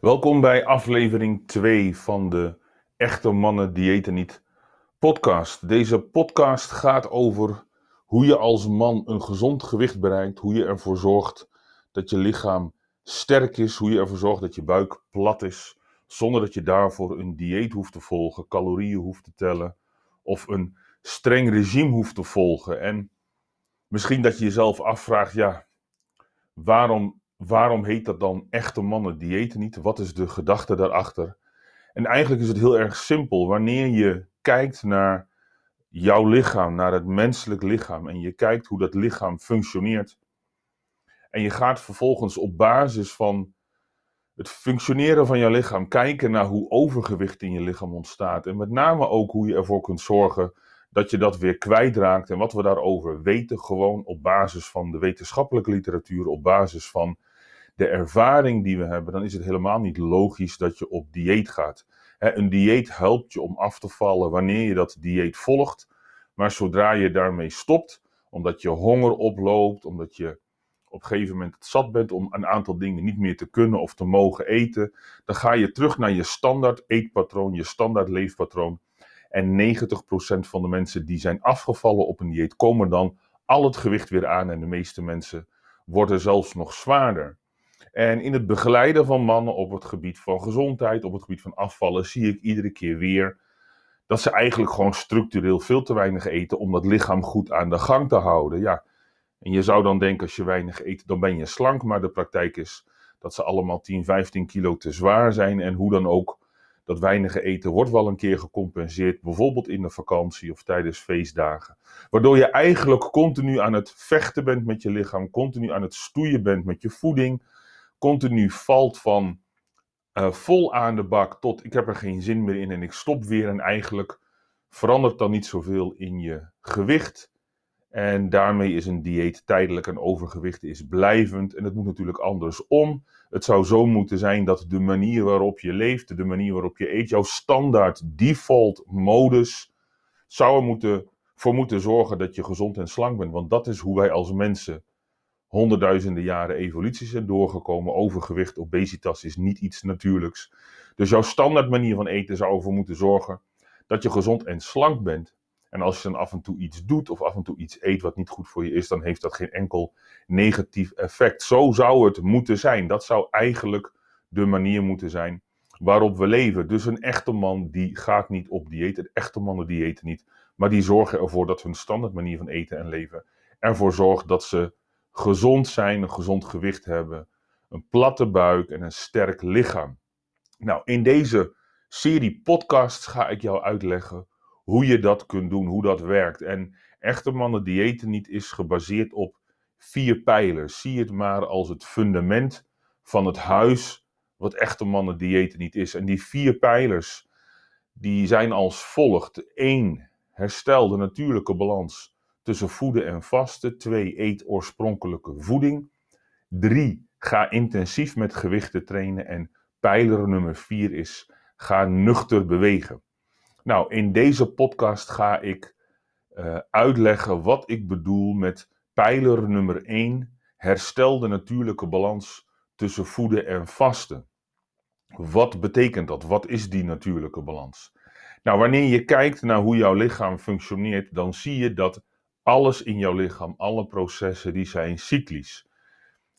Welkom bij aflevering 2 van de Echte Mannen Diëten Niet podcast. Deze podcast gaat over hoe je als man een gezond gewicht bereikt, hoe je ervoor zorgt dat je lichaam sterk is, hoe je ervoor zorgt dat je buik plat is, zonder dat je daarvoor een dieet hoeft te volgen, calorieën hoeft te tellen of een streng regime hoeft te volgen. En misschien dat je jezelf afvraagt, ja, waarom waarom heet dat dan echte mannen diëten niet? Wat is de gedachte daarachter? En eigenlijk is het heel erg simpel. Wanneer je kijkt naar jouw lichaam, naar het menselijk lichaam, en je kijkt hoe dat lichaam functioneert, en je gaat vervolgens op basis van het functioneren van jouw lichaam kijken naar hoe overgewicht in je lichaam ontstaat. En met name ook hoe je ervoor kunt zorgen dat je dat weer kwijtraakt. En wat we daarover weten, gewoon op basis van de wetenschappelijke literatuur, op basis van de ervaring die we hebben, dan is het helemaal niet logisch dat je op dieet gaat. een dieet helpt je om af te vallen wanneer je dat dieet volgt. Maar zodra je daarmee stopt, omdat je honger oploopt, omdat je op een gegeven moment zat bent om een aantal dingen niet meer te kunnen of te mogen eten, dan ga je terug naar je standaard eetpatroon, je standaard leefpatroon. En 90% van de mensen die zijn afgevallen op een dieet, komen dan al het gewicht weer aan. En de meeste mensen worden zelfs nog zwaarder. En in het begeleiden van mannen op het gebied van gezondheid, op het gebied van afvallen, zie ik iedere keer weer dat ze eigenlijk gewoon structureel veel te weinig eten om dat lichaam goed aan de gang te houden. Ja, en je zou dan denken als je weinig eet, dan ben je slank, maar de praktijk is dat ze allemaal 10, 15 kilo te zwaar zijn en hoe dan ook. Dat weinige eten wordt wel een keer gecompenseerd, bijvoorbeeld in de vakantie of tijdens feestdagen. Waardoor je eigenlijk continu aan het vechten bent met je lichaam, continu aan het stoeien bent met je voeding, continu valt van uh, vol aan de bak tot ik heb er geen zin meer in en ik stop weer. En eigenlijk verandert dan niet zoveel in je gewicht. En daarmee is een dieet tijdelijk en overgewicht is blijvend. En het moet natuurlijk andersom. Het zou zo moeten zijn dat de manier waarop je leeft, de manier waarop je eet, jouw standaard default modus, zou er moeten, voor moeten zorgen dat je gezond en slank bent. Want dat is hoe wij als mensen honderdduizenden jaren evolutie zijn doorgekomen. Overgewicht, obesitas is niet iets natuurlijks. Dus jouw standaard manier van eten zou ervoor moeten zorgen dat je gezond en slank bent. En als je dan af en toe iets doet of af en toe iets eet wat niet goed voor je is, dan heeft dat geen enkel negatief effect. Zo zou het moeten zijn. Dat zou eigenlijk de manier moeten zijn waarop we leven. Dus een echte man die gaat niet op dieet. Een echte mannen diëten niet. Maar die zorgen ervoor dat hun standaard manier van eten en leven ervoor zorgt dat ze gezond zijn, een gezond gewicht hebben, een platte buik en een sterk lichaam. Nou, in deze serie podcasts ga ik jou uitleggen hoe je dat kunt doen, hoe dat werkt. En echte mannen diëten niet is gebaseerd op vier pijlers. Zie het maar als het fundament van het huis wat echte mannen diëten niet is. En die vier pijlers die zijn als volgt. 1. Herstel de natuurlijke balans tussen voeden en vasten. 2. Eet oorspronkelijke voeding. 3. Ga intensief met gewichten trainen. En pijler nummer 4 is ga nuchter bewegen. Nou, in deze podcast ga ik uh, uitleggen wat ik bedoel met pijler nummer 1. Herstel de natuurlijke balans tussen voeden en vasten. Wat betekent dat? Wat is die natuurlijke balans? Nou, wanneer je kijkt naar hoe jouw lichaam functioneert, dan zie je dat alles in jouw lichaam, alle processen, die zijn cyclisch.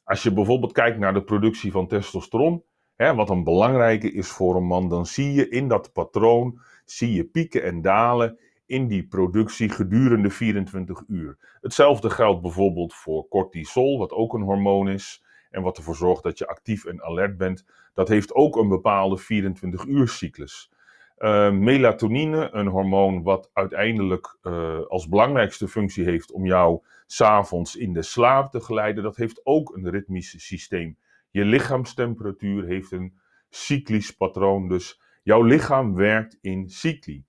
Als je bijvoorbeeld kijkt naar de productie van testosteron, hè, wat een belangrijke is voor een man, dan zie je in dat patroon, zie je pieken en dalen in die productie gedurende 24 uur. Hetzelfde geldt bijvoorbeeld voor cortisol, wat ook een hormoon is en wat ervoor zorgt dat je actief en alert bent. Dat heeft ook een bepaalde 24 uur cyclus. Uh, melatonine, een hormoon wat uiteindelijk uh, als belangrijkste functie heeft om jou s'avonds in de slaap te geleiden, dat heeft ook een ritmisch systeem. Je lichaamstemperatuur heeft een cyclisch patroon, dus jouw lichaam werkt in cycli.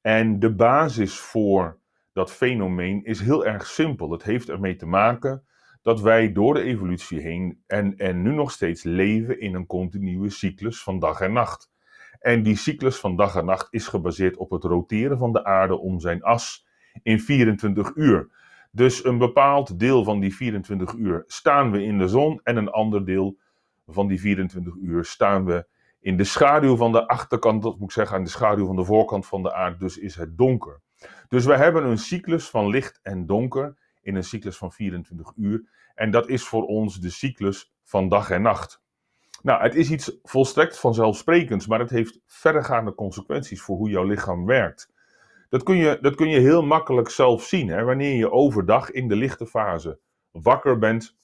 En de basis voor dat fenomeen is heel erg simpel. Het heeft ermee te maken dat wij door de evolutie heen en, en nu nog steeds leven in een continue cyclus van dag en nacht. En die cyclus van dag en nacht is gebaseerd op het roteren van de aarde om zijn as in 24 uur. Dus een bepaald deel van die 24 uur staan we in de zon en een ander deel van die 24 uur staan we in de schaduw van de achterkant, dat moet ik zeggen, aan de schaduw van de voorkant van de aarde, dus is het donker. Dus we hebben een cyclus van licht en donker in een cyclus van 24 uur. En dat is voor ons de cyclus van dag en nacht. Nou, het is iets volstrekt vanzelfsprekends, maar het heeft verregaande consequenties voor hoe jouw lichaam werkt. Dat kun je, dat kun je heel makkelijk zelf zien. Hè? Wanneer je overdag in de lichte fase wakker bent,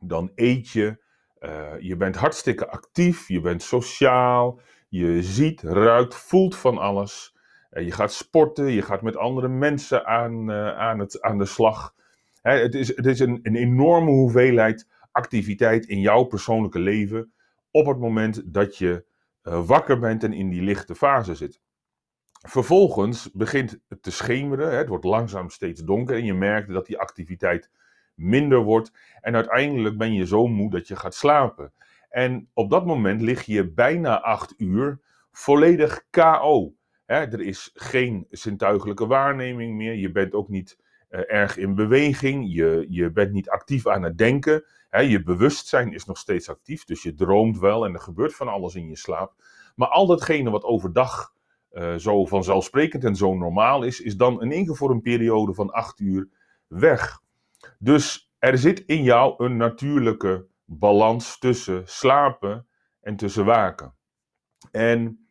dan eet je. Uh, je bent hartstikke actief, je bent sociaal, je ziet, ruikt, voelt van alles. Uh, je gaat sporten, je gaat met andere mensen aan, uh, aan, het, aan de slag. Hè, het is, het is een, een enorme hoeveelheid activiteit in jouw persoonlijke leven op het moment dat je wakker bent en in die lichte fase zit. Vervolgens begint het te schemeren, het wordt langzaam steeds donker en je merkt dat die activiteit minder wordt. En uiteindelijk ben je zo moe dat je gaat slapen. En op dat moment lig je bijna acht uur volledig KO. er is geen zintuigelijke waarneming meer. Je bent ook niet erg in beweging. Je, je bent niet actief aan het denken. je bewustzijn is nog steeds actief. Dus je droomt wel en er gebeurt van alles in je slaap. Maar al datgene wat overdag uh, zo vanzelfsprekend en zo normaal is, is dan in één periode van acht uur weg. Dus er zit in jou een natuurlijke balans tussen slapen en tussen waken. En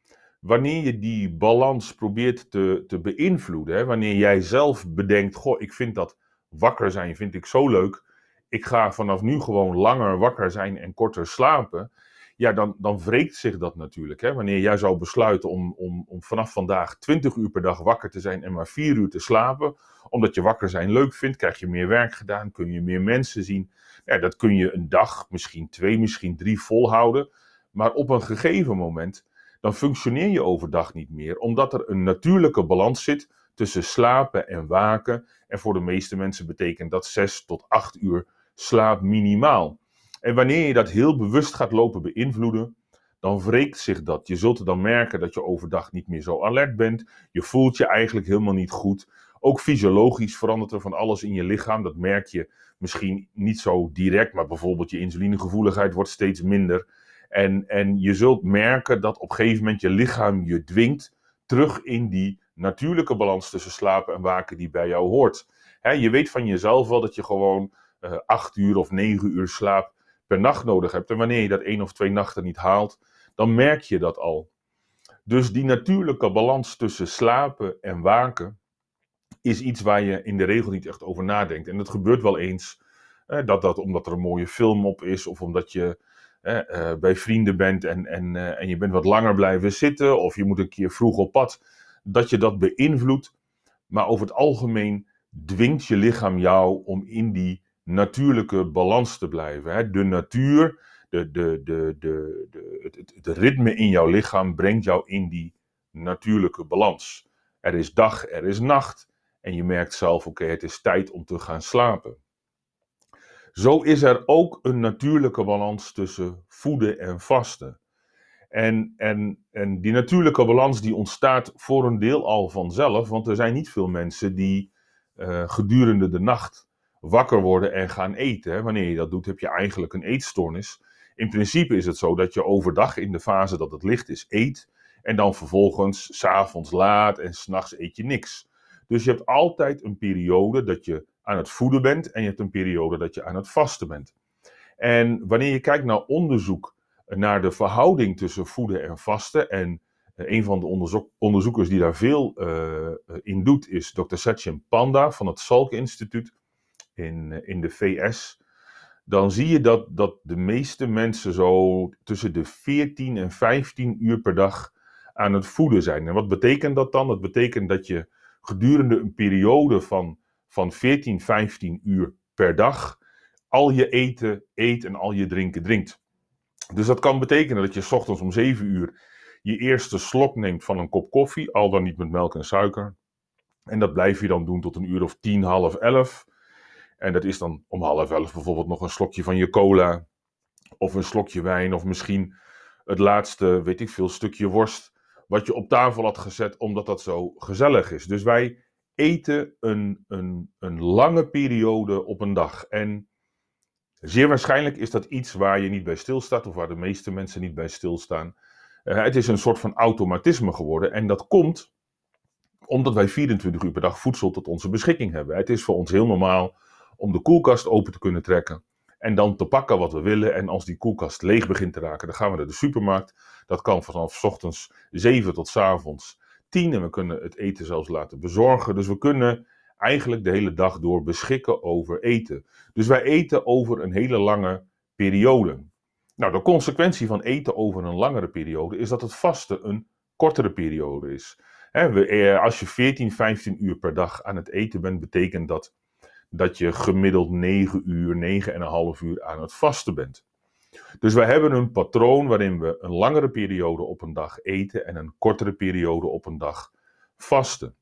wanneer je die balans probeert te, te beïnvloeden, hè, wanneer jij zelf bedenkt, goh, ik vind dat wakker zijn, vind ik zo leuk, ik ga vanaf nu gewoon langer wakker zijn en korter slapen, ja, dan, dan wreekt zich dat natuurlijk. Hè? Wanneer jij zou besluiten om, om, om vanaf vandaag 20 uur per dag wakker te zijn en maar 4 uur te slapen, omdat je wakker zijn leuk vindt, krijg je meer werk gedaan, kun je meer mensen zien. Ja, dat kun je een dag, misschien twee, misschien drie volhouden. Maar op een gegeven moment, dan functioneer je overdag niet meer, omdat er een natuurlijke balans zit tussen slapen en waken. En voor de meeste mensen betekent dat 6 tot 8 uur slaap minimaal. En wanneer je dat heel bewust gaat lopen beïnvloeden, dan wreekt zich dat. Je zult dan merken dat je overdag niet meer zo alert bent. Je voelt je eigenlijk helemaal niet goed. Ook fysiologisch verandert er van alles in je lichaam. Dat merk je misschien niet zo direct, maar bijvoorbeeld je insulinegevoeligheid wordt steeds minder. En, en je zult merken dat op een gegeven moment je lichaam je dwingt terug in die natuurlijke balans tussen slapen en waken die bij jou hoort. je weet van jezelf wel dat je gewoon uh, acht uur of negen uur slaap per nacht nodig hebt. En wanneer je dat één of twee nachten niet haalt, dan merk je dat al. Dus die natuurlijke balans tussen slapen en waken is iets waar je in de regel niet echt over nadenkt. En het gebeurt wel eens eh, dat dat omdat er een mooie film op is of omdat je eh, bij vrienden bent en, en, eh, en je bent wat langer blijven zitten of je moet een keer vroeg op pad, dat je dat beïnvloedt. Maar over het algemeen dwingt je lichaam jou om in die natuurlijke balans te blijven. Hè? De natuur, de, de, de, de, de, het ritme in jouw lichaam brengt jou in die natuurlijke balans. Er is dag, er is nacht. En je merkt zelf, oké, het is tijd om te gaan slapen. Zo is er ook een natuurlijke balans tussen voeden en vasten. En, en, en die natuurlijke balans die ontstaat voor een deel al vanzelf, want er zijn niet veel mensen die uh, gedurende de nacht wakker worden en gaan eten. Wanneer je dat doet, heb je eigenlijk een eetstoornis. In principe is het zo dat je overdag in de fase dat het licht is, eet. En dan vervolgens s'avonds laat en s'nachts eet je niks. Dus je hebt altijd een periode dat je aan het voeden bent en je hebt een periode dat je aan het vasten bent. En wanneer je kijkt naar onderzoek naar de verhouding tussen voeden en vasten, en eh, een van de onderzoekers die daar veel uh, in doet is Dr. Satchin Panda van het Salk Instituut in, eh, in de VS, dan zie je dat, dat de meeste mensen zo tussen de 14 en 15 uur per dag aan het voeden zijn. En wat betekent dat dan? Dat betekent dat je gedurende een periode van, van 14, 15 uur per dag al je eten eet en al je drinken drinkt. Dus dat kan betekenen dat je s ochtends om 7 uur je eerste slok neemt van een kop koffie, al dan niet met melk en suiker. En dat blijf je dan doen tot een uur of tien, half elf. En dat is dan om half elf bijvoorbeeld nog een slokje van je cola. Of een slokje wijn. Of misschien het laatste, weet ik veel, stukje worst. Wat je op tafel had gezet omdat dat zo gezellig is. Dus wij eten een, een, een lange periode op een dag. En Zeer waarschijnlijk is dat iets waar je niet bij stilstaat of waar de meeste mensen niet bij stilstaan. Uh, het is een soort van automatisme geworden en dat komt omdat wij 24 uur per dag voedsel tot onze beschikking hebben. Het is voor ons heel normaal om de koelkast open te kunnen trekken en dan te pakken wat we willen. En als die koelkast leeg begint te raken, dan gaan we naar de supermarkt. Dat kan vanaf ochtends 7 tot avonds 10 en we kunnen het eten zelfs laten bezorgen. Dus we kunnen eigenlijk de hele dag door beschikken over eten. Dus wij eten over een hele lange periode. Nou, de consequentie van eten over een langere periode is dat het vaste een kortere periode is. Eh, als je 14, 15 uur per dag aan het eten bent, betekent dat dat je gemiddeld 9 uur, 9,5 uur aan het vasten bent. Dus we hebben een patroon waarin we een langere periode op een dag eten en een kortere periode op een dag vasten.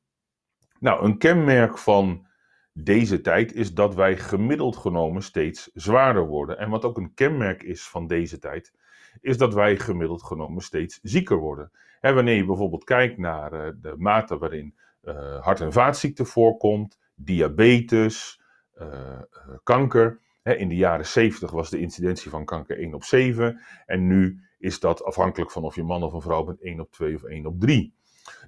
Nou, een kenmerk van deze tijd is dat wij gemiddeld genomen steeds zwaarder worden. En wat ook een kenmerk is van deze tijd, is dat wij gemiddeld genomen steeds zieker worden. En wanneer je bijvoorbeeld kijkt naar uh, de mate waarin uh, hart- en vaatziekten voorkomt, diabetes, uh, kanker. In de jaren 70 was de incidentie van kanker 1 op 7. En nu is dat afhankelijk van of je man of een vrouw bent 1 op 2 of 1 op 3.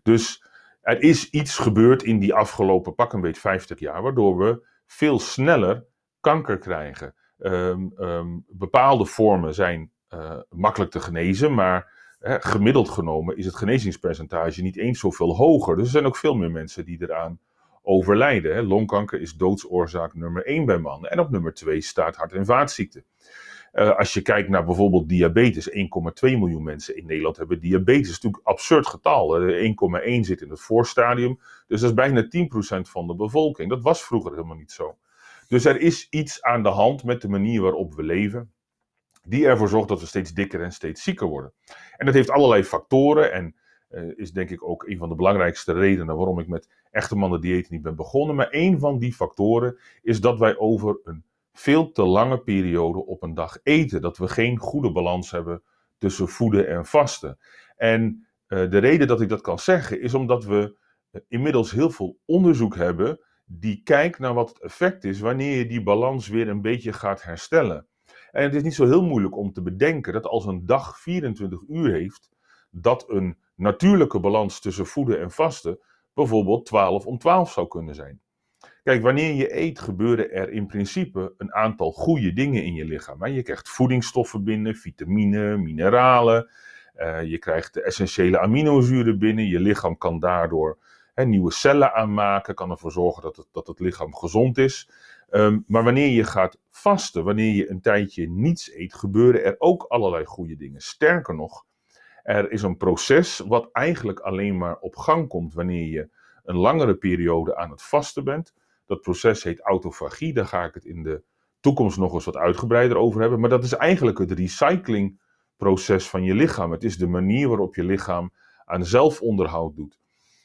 Dus er is iets gebeurd in die afgelopen pak een beetje 50 jaar, waardoor we veel sneller kanker krijgen. Um, um, bepaalde vormen zijn uh, makkelijk te genezen, maar uh, gemiddeld genomen is het genezingspercentage niet eens zoveel hoger. Dus er zijn ook veel meer mensen die eraan overlijden. Longkanker is doodsoorzaak nummer 1 bij mannen. En op nummer 2 staat hart- en vaatziekten. Uh, als je kijkt naar bijvoorbeeld diabetes, 1,2 miljoen mensen in Nederland hebben diabetes. Dat is natuurlijk een absurd getal. 1,1 zit in het voorstadium. Dus dat is bijna 10% van de bevolking. Dat was vroeger helemaal niet zo. Dus er is iets aan de hand met de manier waarop we leven. Die ervoor zorgt dat we steeds dikker en steeds zieker worden. En dat heeft allerlei factoren. En uh, is denk ik ook een van de belangrijkste redenen waarom ik met echte mannen dieet niet ben begonnen. Maar een van die factoren is dat wij over een veel te lange periode op een dag eten. Dat we geen goede balans hebben tussen voeden en vasten. En uh, de reden dat ik dat kan zeggen is omdat we inmiddels heel veel onderzoek hebben die kijkt naar wat het effect is wanneer je die balans weer een beetje gaat herstellen. En het is niet zo heel moeilijk om te bedenken dat als een dag 24 uur heeft, dat een natuurlijke balans tussen voeden en vasten bijvoorbeeld 12 om 12 zou kunnen zijn. Kijk, wanneer je eet, gebeuren er in principe een aantal goede dingen in je lichaam. Je krijgt voedingsstoffen binnen, vitamine, mineralen. Uh, je krijgt de essentiële aminozuren binnen. Je lichaam kan daardoor hè, nieuwe cellen aanmaken, kan ervoor zorgen dat het, dat het lichaam gezond is. Um, maar wanneer je gaat vasten, wanneer je een tijdje niets eet, gebeuren er ook allerlei goede dingen. Sterker nog, er is een proces wat eigenlijk alleen maar op gang komt wanneer je een langere periode aan het vasten bent. Dat proces heet autofagie. Daar ga ik het in de toekomst nog eens wat uitgebreider over hebben. Maar dat is eigenlijk het recyclingproces van je lichaam. Het is de manier waarop je lichaam aan zelfonderhoud doet.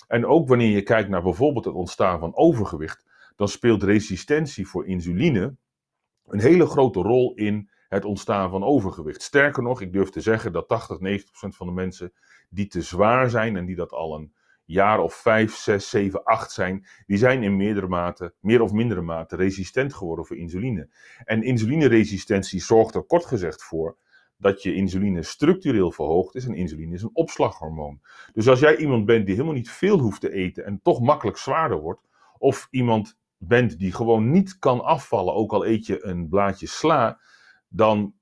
En ook wanneer je kijkt naar bijvoorbeeld het ontstaan van overgewicht, dan speelt resistentie voor insuline een hele grote rol in het ontstaan van overgewicht. Sterker nog, ik durf te zeggen dat 80, 90 procent van de mensen die te zwaar zijn en die dat al een jaar of 5, 6, 7, 8 zijn, die zijn in meerdere mate, meer of mindere mate resistent geworden voor insuline. En insulineresistentie zorgt er kort gezegd voor dat je insuline structureel verhoogd is en insuline is een opslaghormoon. Dus als jij iemand bent die helemaal niet veel hoeft te eten en toch makkelijk zwaarder wordt, of iemand bent die gewoon niet kan afvallen, ook al eet je een blaadje sla, dan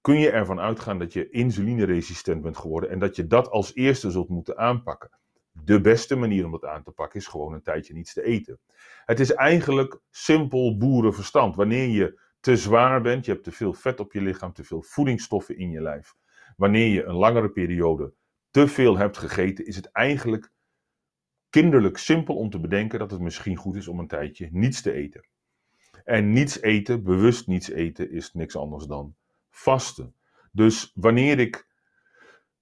kun je ervan uitgaan dat je insulineresistent bent geworden en dat je dat als eerste zult moeten aanpakken. De beste manier om dat aan te pakken is gewoon een tijdje niets te eten. Het is eigenlijk simpel boerenverstand. Wanneer je te zwaar bent, je hebt te veel vet op je lichaam, te veel voedingsstoffen in je lijf. Wanneer je een langere periode te veel hebt gegeten, is het eigenlijk kinderlijk simpel om te bedenken dat het misschien goed is om een tijdje niets te eten. En niets eten, bewust niets eten, is niks anders dan vasten. Dus wanneer ik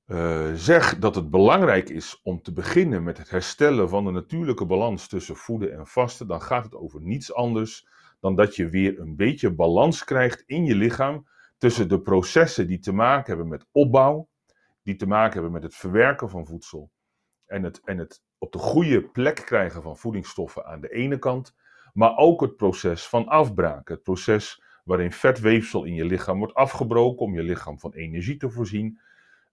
uh, zeg dat het belangrijk is om te beginnen met het herstellen van de natuurlijke balans tussen voeden en vasten, dan gaat het over niets anders dan dat je weer een beetje balans krijgt in je lichaam tussen de processen die te maken hebben met opbouw, die te maken hebben met het verwerken van voedsel en het, en het op de goede plek krijgen van voedingsstoffen aan de ene kant, maar ook het proces van afbraak, het proces waarin vetweefsel in je lichaam wordt afgebroken om je lichaam van energie te voorzien.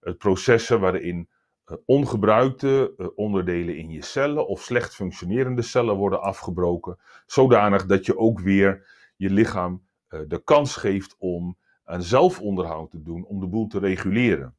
Het processen waarin uh, ongebruikte uh, onderdelen in je cellen of slecht functionerende cellen worden afgebroken, zodanig dat je ook weer je lichaam uh, de kans geeft om aan zelfonderhoud te doen, om de boel te reguleren.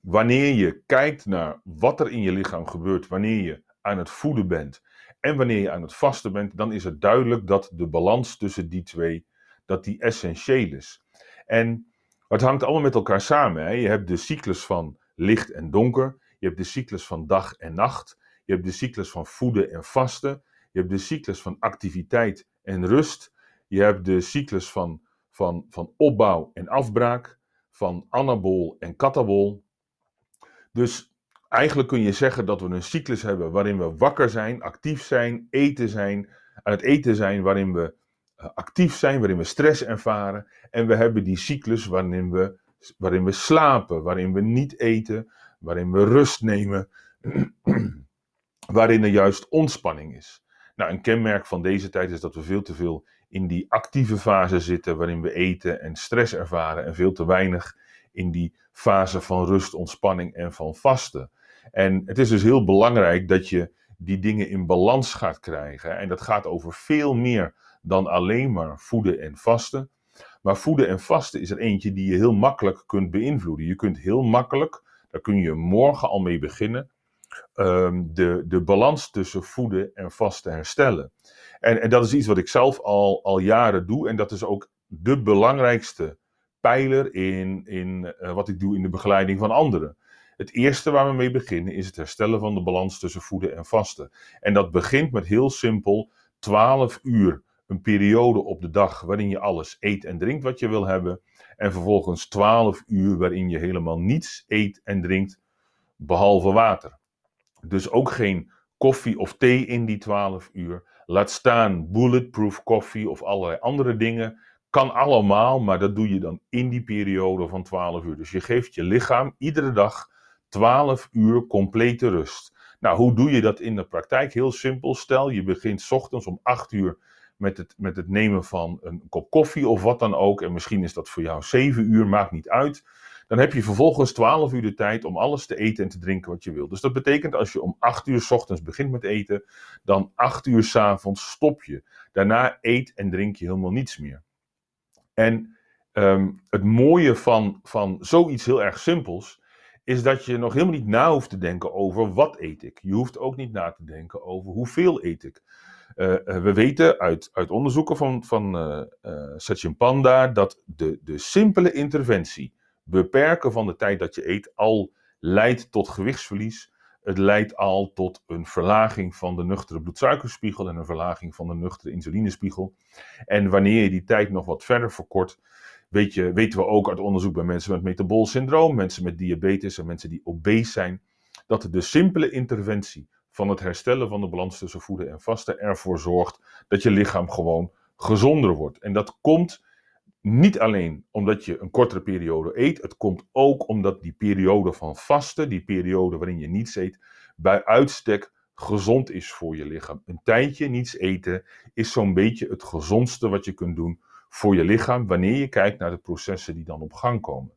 Wanneer je kijkt naar wat er in je lichaam gebeurt, wanneer je aan het voeden bent en wanneer je aan het vasten bent, dan is het duidelijk dat de balans tussen die twee dat die essentieel is. En het hangt allemaal met elkaar samen. Hè? Je hebt de cyclus van licht en donker, je hebt de cyclus van dag en nacht, je hebt de cyclus van voeden en vasten, je hebt de cyclus van activiteit en rust, je hebt de cyclus van, van, van opbouw en afbraak, van anabol en katabol. Dus eigenlijk kun je zeggen dat we een cyclus hebben waarin we wakker zijn, actief zijn, eten zijn, aan het eten zijn, waarin we eh, actief zijn, waarin we stress ervaren. En we hebben die cyclus waarin we, waarin we slapen, waarin we niet eten, waarin we rust nemen, waarin er juist ontspanning is. Nou, een kenmerk van deze tijd is dat we veel te veel in die actieve fase zitten, waarin we eten en stress ervaren, en veel te weinig in die fase van rust, ontspanning en van vasten. En het is dus heel belangrijk dat je die dingen in balans gaat krijgen. En dat gaat over veel meer dan alleen maar voeden en vasten. Maar voeden en vasten is er eentje die je heel makkelijk kunt beïnvloeden. Je kunt heel makkelijk, daar kun je morgen al mee beginnen, ehm, de, de balans tussen voeden en vasten herstellen. En, en dat is iets wat ik zelf al, al jaren doe. En dat is ook de belangrijkste pijler in, in uh, wat ik doe in de begeleiding van anderen. Het eerste waar we mee beginnen is het herstellen van de balans tussen voeden en vasten. En dat begint met heel simpel 12 uur een periode op de dag waarin je alles eet en drinkt wat je wil hebben. En vervolgens 12 uur waarin je helemaal niets eet en drinkt, behalve water. Dus ook geen koffie of thee in die 12 uur. Laat staan bulletproof koffie of allerlei andere dingen. Kan allemaal, maar dat doe je dan in die periode van 12 uur. Dus je geeft je lichaam iedere dag 12 uur complete rust. Nou, hoe doe je dat in de praktijk? Heel simpel. Stel, je begint ochtends om 8 uur met het, met het nemen van een kop koffie of wat dan ook. En misschien is dat voor jou 7 uur, maakt niet uit. Dan heb je vervolgens 12 uur de tijd om alles te eten en te drinken wat je wilt. Dus dat betekent als je om 8 uur ochtends begint met eten, dan 8 uur s avonds stop je. Daarna eet en drink je helemaal niets meer. En um, het mooie van, van zoiets heel erg simpels is dat je nog helemaal niet na hoeft te denken over wat eet ik. Je hoeft ook niet na te denken over hoeveel eet ik. Uh, we weten uit, uit onderzoeken van, van uh, Satchin Panda dat de, de simpele interventie, beperken van de tijd dat je eet, al leidt tot gewichtsverlies. Het leidt al tot een verlaging van de nuchtere bloedsuikerspiegel en een verlaging van de nuchtere insulinespiegel. En wanneer je die tijd nog wat verder verkort, weet je, weten we ook uit onderzoek bij mensen met metabool syndroom, mensen met diabetes en mensen die obese zijn, dat de simpele interventie van het herstellen van de balans tussen voeden en vasten ervoor zorgt dat je lichaam gewoon gezonder wordt. En dat komt niet alleen omdat je een kortere periode eet, het komt ook omdat die periode van vasten, die periode waarin je niets eet, bij uitstek gezond is voor je lichaam. Een tijdje niets eten is zo'n beetje het gezondste wat je kunt doen voor je lichaam wanneer je kijkt naar de processen die dan op gang komen.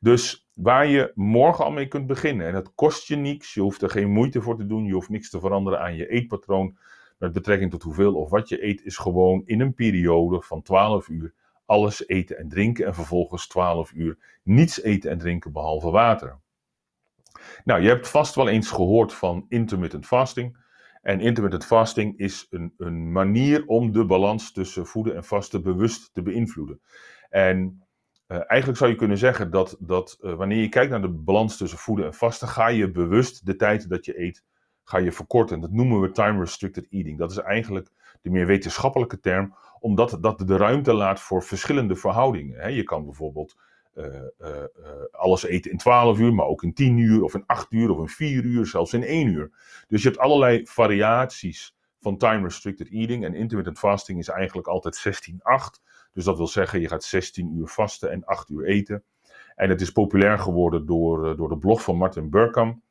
Dus waar je morgen al mee kunt beginnen, en het kost je niets, je hoeft er geen moeite voor te doen, je hoeft niks te veranderen aan je eetpatroon met betrekking tot hoeveel of wat je eet, is gewoon in een periode van 12 uur alles eten en drinken en vervolgens 12 uur niets eten en drinken behalve water. Nou, je hebt vast wel eens gehoord van intermittent fasting. En intermittent fasting is een, een manier om de balans tussen voeden en vasten bewust te beïnvloeden. En uh, eigenlijk zou je kunnen zeggen dat, dat uh, wanneer je kijkt naar de balans tussen voeden en vasten, ga je bewust de tijd dat je eet, ga je verkorten. Dat noemen we time restricted eating. Dat is eigenlijk de meer wetenschappelijke term, omdat dat de ruimte laat voor verschillende verhoudingen. Je kan bijvoorbeeld alles eten in 12 uur, maar ook in 10 uur, of in 8 uur, of in 4 uur, zelfs in 1 uur. Dus je hebt allerlei variaties van time restricted eating. En intermittent fasting is eigenlijk altijd 16-8. Dus dat wil zeggen, je gaat 16 uur vasten en 8 uur eten. En het is populair geworden door, door de blog van Martin Burkham.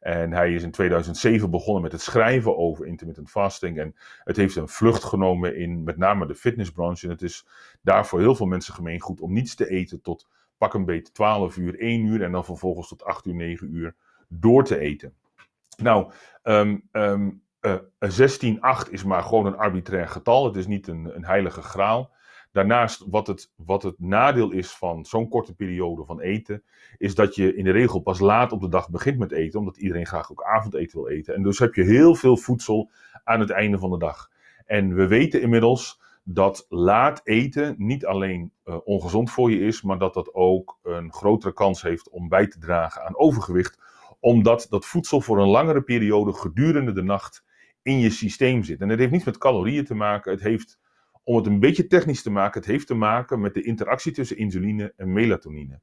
En hij is in 2007 begonnen met het schrijven over intermittent fasting. En het heeft een vlucht genomen in met name de fitnessbranche. En het is daar voor heel veel mensen gemeengoed om niets te eten tot pak een beetje 12 uur, 1 uur en dan vervolgens tot 8 uur, 9 uur door te eten. Nou, um, um, 16, 8 is maar gewoon een arbitrair getal. Het is niet een, een heilige graal. Daarnaast, wat het, wat het nadeel is van zo'n korte periode van eten, is dat je in de regel pas laat op de dag begint met eten, omdat iedereen graag ook avondeten wil eten. En dus heb je heel veel voedsel aan het einde van de dag. En we weten inmiddels dat laat eten niet alleen uh, ongezond voor je is, maar dat dat ook een grotere kans heeft om bij te dragen aan overgewicht, omdat dat voedsel voor een langere periode gedurende de nacht in je systeem zit. En het heeft niets met calorieën te maken, het heeft om het een beetje technisch te maken, het heeft te maken met de interactie tussen insuline en melatonine.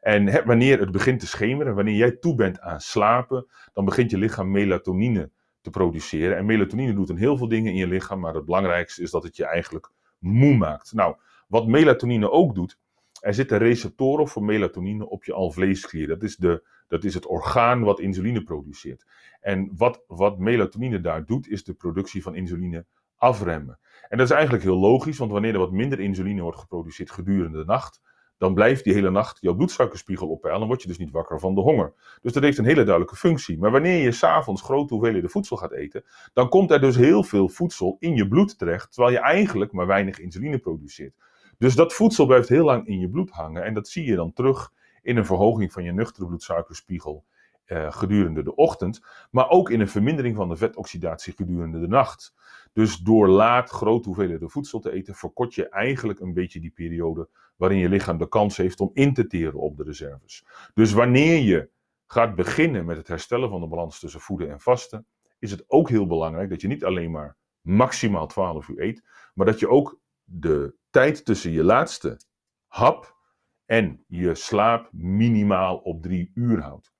En wanneer het begint te schemeren, wanneer jij toe bent aan slapen, dan begint je lichaam melatonine produceren. En melatonine doet een heel veel dingen in je lichaam, maar het belangrijkste is dat het je eigenlijk moe maakt. Nou, wat melatonine ook doet, er zitten receptoren voor melatonine op je alvleesklier. Dat is, de, dat is het orgaan wat insuline produceert. En wat, wat melatonine daar doet, is de productie van insuline afremmen. En dat is eigenlijk heel logisch, want wanneer er wat minder insuline wordt geproduceerd gedurende de nacht, dan blijft die hele nacht jouw bloedsuikerspiegel oppeilen. Dan word je dus niet wakker van de honger. Dus dat heeft een hele duidelijke functie. Maar wanneer je s'avonds grote hoeveelheden voedsel gaat eten, dan komt er dus heel veel voedsel in je bloed terecht, terwijl je eigenlijk maar weinig insuline produceert. Dus dat voedsel blijft heel lang in je bloed hangen en dat zie je dan terug in een verhoging van je nuchtere bloedsuikerspiegel eh, gedurende de ochtend, maar ook in een vermindering van de vetoxidatie gedurende de nacht. Dus door laat grote hoeveelheden voedsel te eten, verkort je eigenlijk een beetje die periode waarin je lichaam de kans heeft om in te teren op de reserves. Dus wanneer je gaat beginnen met het herstellen van de balans tussen voeden en vasten, is het ook heel belangrijk dat je niet alleen maar maximaal 12 uur eet, maar dat je ook de tijd tussen je laatste hap en je slaap minimaal op 3 uur houdt.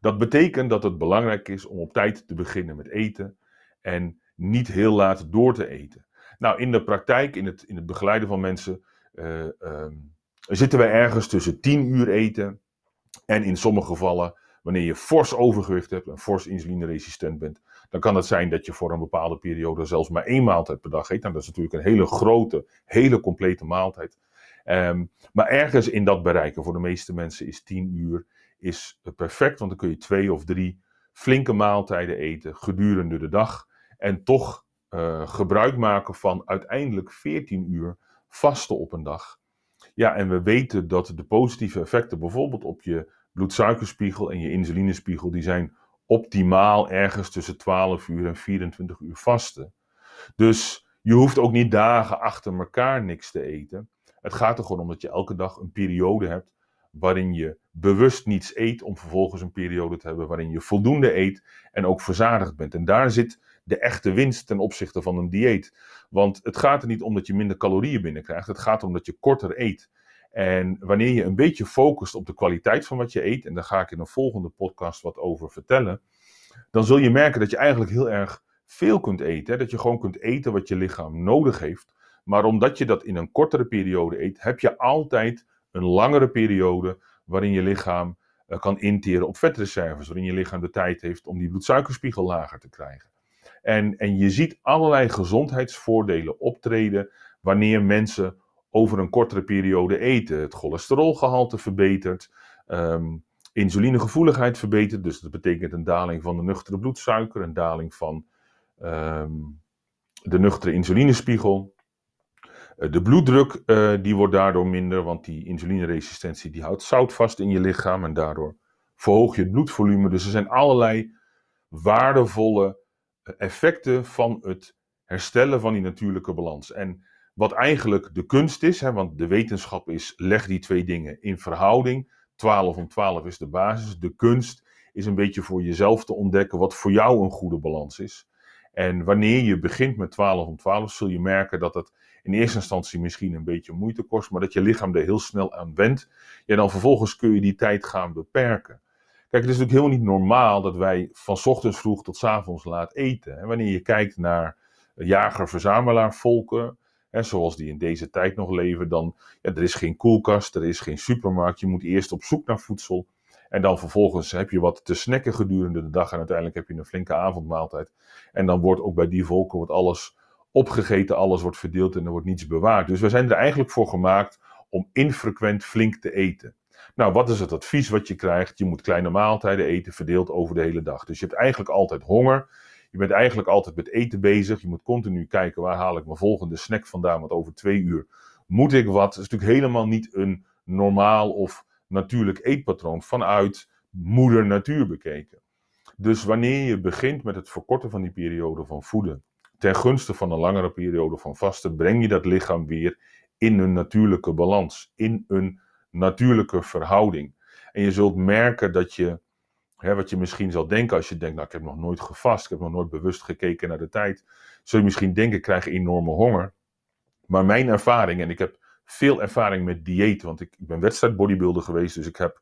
Dat betekent dat het belangrijk is om op tijd te beginnen met eten en niet heel laat door te eten. Nou, in de praktijk, in het, in het begeleiden van mensen, uh, zitten wij ergens tussen 10 uur eten en in sommige gevallen, wanneer je fors overgewicht hebt en fors insulineresistent bent, dan kan het zijn dat je voor een bepaalde periode zelfs maar één maaltijd per dag eet. Nou, dat is natuurlijk een hele grote, hele complete maaltijd. Um, maar ergens in dat bereiken, voor de meeste mensen is 10 uur is perfect, want dan kun je twee of drie flinke maaltijden eten gedurende de dag. En toch uh, gebruik maken van uiteindelijk 14 uur vasten op een dag. Ja, en we weten dat de positieve effecten bijvoorbeeld op je bloedsuikerspiegel en je insulinespiegel, die zijn optimaal ergens tussen 12 uur en 24 uur vasten. Dus je hoeft ook niet dagen achter elkaar niks te eten. Het gaat er gewoon om dat je elke dag een periode hebt waarin je bewust niets eet, om vervolgens een periode te hebben waarin je voldoende eet en ook verzadigd bent. En daar zit de echte winst ten opzichte van een dieet. Want het gaat er niet om dat je minder calorieën binnenkrijgt, het gaat om dat je korter eet. En wanneer je een beetje focust op de kwaliteit van wat je eet, en daar ga ik in een volgende podcast wat over vertellen, dan zul je merken dat je eigenlijk heel erg veel kunt eten. Dat je gewoon kunt eten wat je lichaam nodig heeft. Maar omdat je dat in een kortere periode eet, heb je altijd een langere periode waarin je lichaam uh, kan interen op vetreserves, waarin je lichaam de tijd heeft om die bloedsuikerspiegel lager te krijgen. En, en je ziet allerlei gezondheidsvoordelen optreden wanneer mensen over een kortere periode eten. Het cholesterolgehalte verbetert, um, insulinegevoeligheid verbetert, dus dat betekent een daling van de nuchtere bloedsuiker, een daling van um, de nuchtere insulinespiegel. Eh, de bloeddruk uh, die wordt daardoor minder, want die insulineresistentie die houdt zout vast in je lichaam en daardoor verhoog je het bloedvolume. Dus er zijn allerlei waardevolle eh, effecten van het herstellen van die natuurlijke balans. En wat eigenlijk de kunst is, hè, want de wetenschap is leg die twee dingen in verhouding. 12 om 12 is de basis. De kunst is een beetje voor jezelf te ontdekken wat voor jou een goede balans is. En wanneer je begint met 12 om 12, zul je merken dat het in eerste instantie misschien een beetje moeite kost, maar dat je lichaam er heel snel aan went. Ja, dan vervolgens kun je die tijd gaan beperken. Kijk, het is natuurlijk helemaal niet normaal dat wij van ochtends vroeg tot s avonds laat eten. En wanneer je kijkt naar jager-verzamelaar volken, hè, zoals die in deze tijd nog leven, dan ja, er is geen koelkast, er is geen supermarkt. Je moet eerst op zoek naar voedsel. En dan vervolgens heb je wat te snacken gedurende de dag. En uiteindelijk heb je een flinke avondmaaltijd. En dan wordt ook bij die volken wordt alles opgegeten, alles wordt verdeeld en er wordt niets bewaard. Dus we zijn er eigenlijk voor gemaakt om infrequent flink te eten. Nou, wat is het advies wat je krijgt? Je moet kleine maaltijden eten, verdeeld over de hele dag. Dus je hebt eigenlijk altijd honger. Je bent eigenlijk altijd met eten bezig. Je moet continu kijken waar haal ik mijn volgende snack vandaan. Want over twee uur moet ik wat. Dat is natuurlijk helemaal niet een normaal of natuurlijk eetpatroon vanuit moeder natuur bekeken. Dus wanneer je begint met het verkorten van die periode van voeden, ten gunste van een langere periode van vasten, breng je dat lichaam weer in een natuurlijke balans, in een natuurlijke verhouding. En je zult merken dat je, hè, wat je misschien zal denken als je denkt, nou ik heb nog nooit gevast, ik heb nog nooit bewust gekeken naar de tijd, zul je misschien denken, ik krijg enorme honger. Maar mijn ervaring, en ik heb veel ervaring met dieet, want ik, ik ben wedstrijdbodybuilder geweest, dus ik heb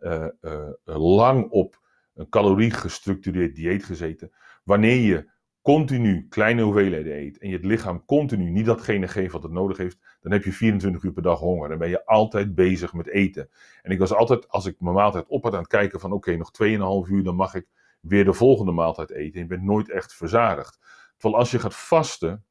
uh, uh, lang op een calorie gestructureerd dieet gezeten. Wanneer je continu kleine hoeveelheden eet en je het lichaam continu niet datgene geeft wat het nodig heeft, dan heb je 24 uur per dag honger. Dan ben je altijd bezig met eten. En ik was altijd, als ik mijn maaltijd op had, aan het kijken van oké, nog 2,5 uur, dan mag ik weer de volgende maaltijd eten. Je bent nooit echt verzadigd. Terwijl als je gaat vasten,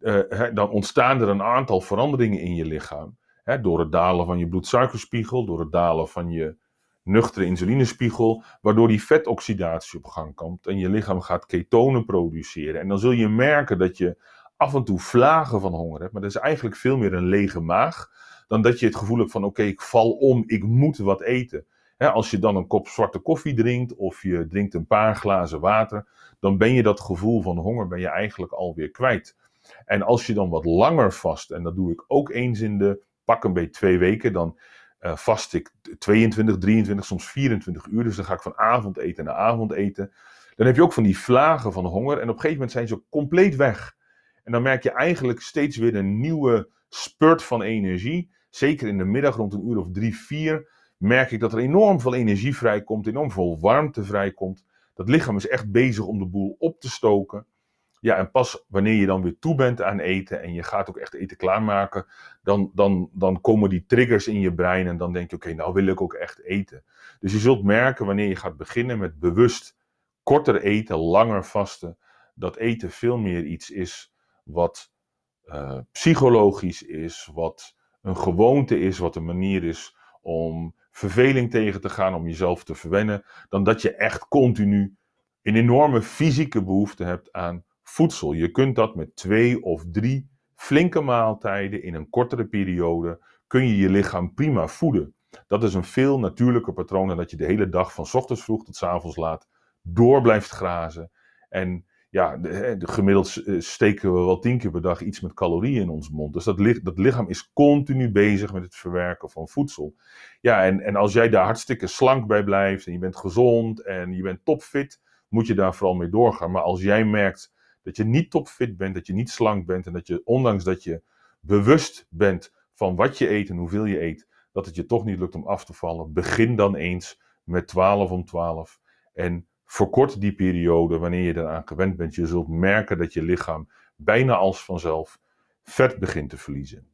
uh, dan ontstaan er een aantal veranderingen in je lichaam. Door het dalen van je bloedsuikerspiegel, door het dalen van je nuchtere insulinespiegel, waardoor die vetoxidatie op gang komt en je lichaam gaat ketonen produceren. En dan zul je merken dat je af en toe vlagen van honger hebt, maar dat is eigenlijk veel meer een lege maag dan dat je het gevoel hebt van oké, ik val om, ik moet wat eten. als je dan een kop zwarte koffie drinkt of je drinkt een paar glazen water, dan ben je dat gevoel van honger ben je eigenlijk alweer kwijt. En als je dan wat langer vast, en dat doe ik ook eens in de pak een beetje twee weken, dan uh, vast ik 22, 23, soms 24 uur. Dus dan ga ik van avondeten naar avondeten. Dan heb je ook van die vlagen van honger. En op een gegeven moment zijn ze compleet weg. En dan merk je eigenlijk steeds weer een nieuwe spurt van energie. Zeker in de middag rond een uur of drie, vier. Merk ik dat er enorm veel energie vrijkomt. Enorm veel warmte vrijkomt. Dat lichaam is echt bezig om de boel op te stoken. Ja, en pas wanneer je dan weer toe bent aan eten en je gaat ook echt eten klaarmaken, dan, dan, dan komen die triggers in je brein en dan denk je, oké, nou wil ik ook echt eten. Dus je zult merken wanneer je gaat beginnen met bewust korter eten, langer vasten, dat eten veel meer iets is wat uh, psychologisch is, wat een gewoonte is, wat een manier is om verveling tegen te gaan, om jezelf te verwennen, dan dat je echt continu een enorme fysieke behoefte hebt aan voedsel. Je kunt dat met twee of drie flinke maaltijden in een kortere periode, kun je je lichaam prima voeden. Dat is een veel natuurlijker patroon dan dat je de hele dag van ochtends vroeg tot avonds laat door blijft grazen. En ja, de, de, gemiddeld eh, steken we wel tien keer per dag iets met calorieën in ons mond. Dus dat, dat lichaam is continu bezig met het verwerken van voedsel. Ja, en, en als jij daar hartstikke slank bij blijft en je bent gezond en je bent topfit, moet je daar vooral mee doorgaan. Maar als jij merkt dat je niet topfit bent, dat je niet slank bent en dat je, ondanks dat je bewust bent van wat je eet en hoeveel je eet, dat het je toch niet lukt om af te vallen. Begin dan eens met 12 om 12 en verkort die periode wanneer je eraan gewend bent. Je zult merken dat je lichaam bijna als vanzelf vet begint te verliezen.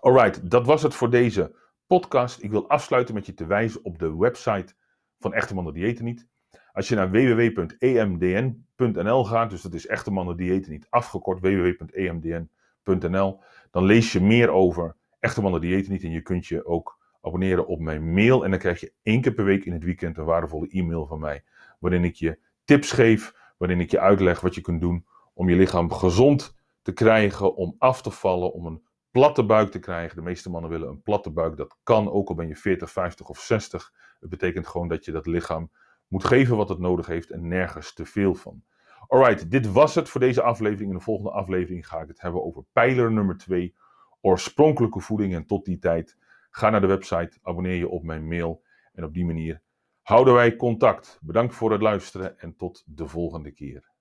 Alright, dat was het voor deze podcast. Ik wil afsluiten met je te wijzen op de website van Echte Mannen Diëten Niet. Als je naar www.emdn.nl gaat, dus dat is echte mannen diëten niet afgekort, www.emdn.nl, dan lees je meer over echte mannen diëten niet en je kunt je ook abonneren op mijn mail en dan krijg je één keer per week in het weekend een waardevolle e-mail van mij, waarin ik je tips geef, waarin ik je uitleg wat je kunt doen om je lichaam gezond te krijgen, om af te vallen, om een platte buik te krijgen. De meeste mannen willen een platte buik. Dat kan, ook al ben je 40, 50 of 60. Het betekent gewoon dat je dat lichaam moet geven wat het nodig heeft en nergens te veel van. Alright, dit was het voor deze aflevering. In de volgende aflevering ga ik het hebben over pijler nummer 2, oorspronkelijke voeding. En tot die tijd, ga naar de website, abonneer je op mijn mail en op die manier houden wij contact. Bedankt voor het luisteren en tot de volgende keer.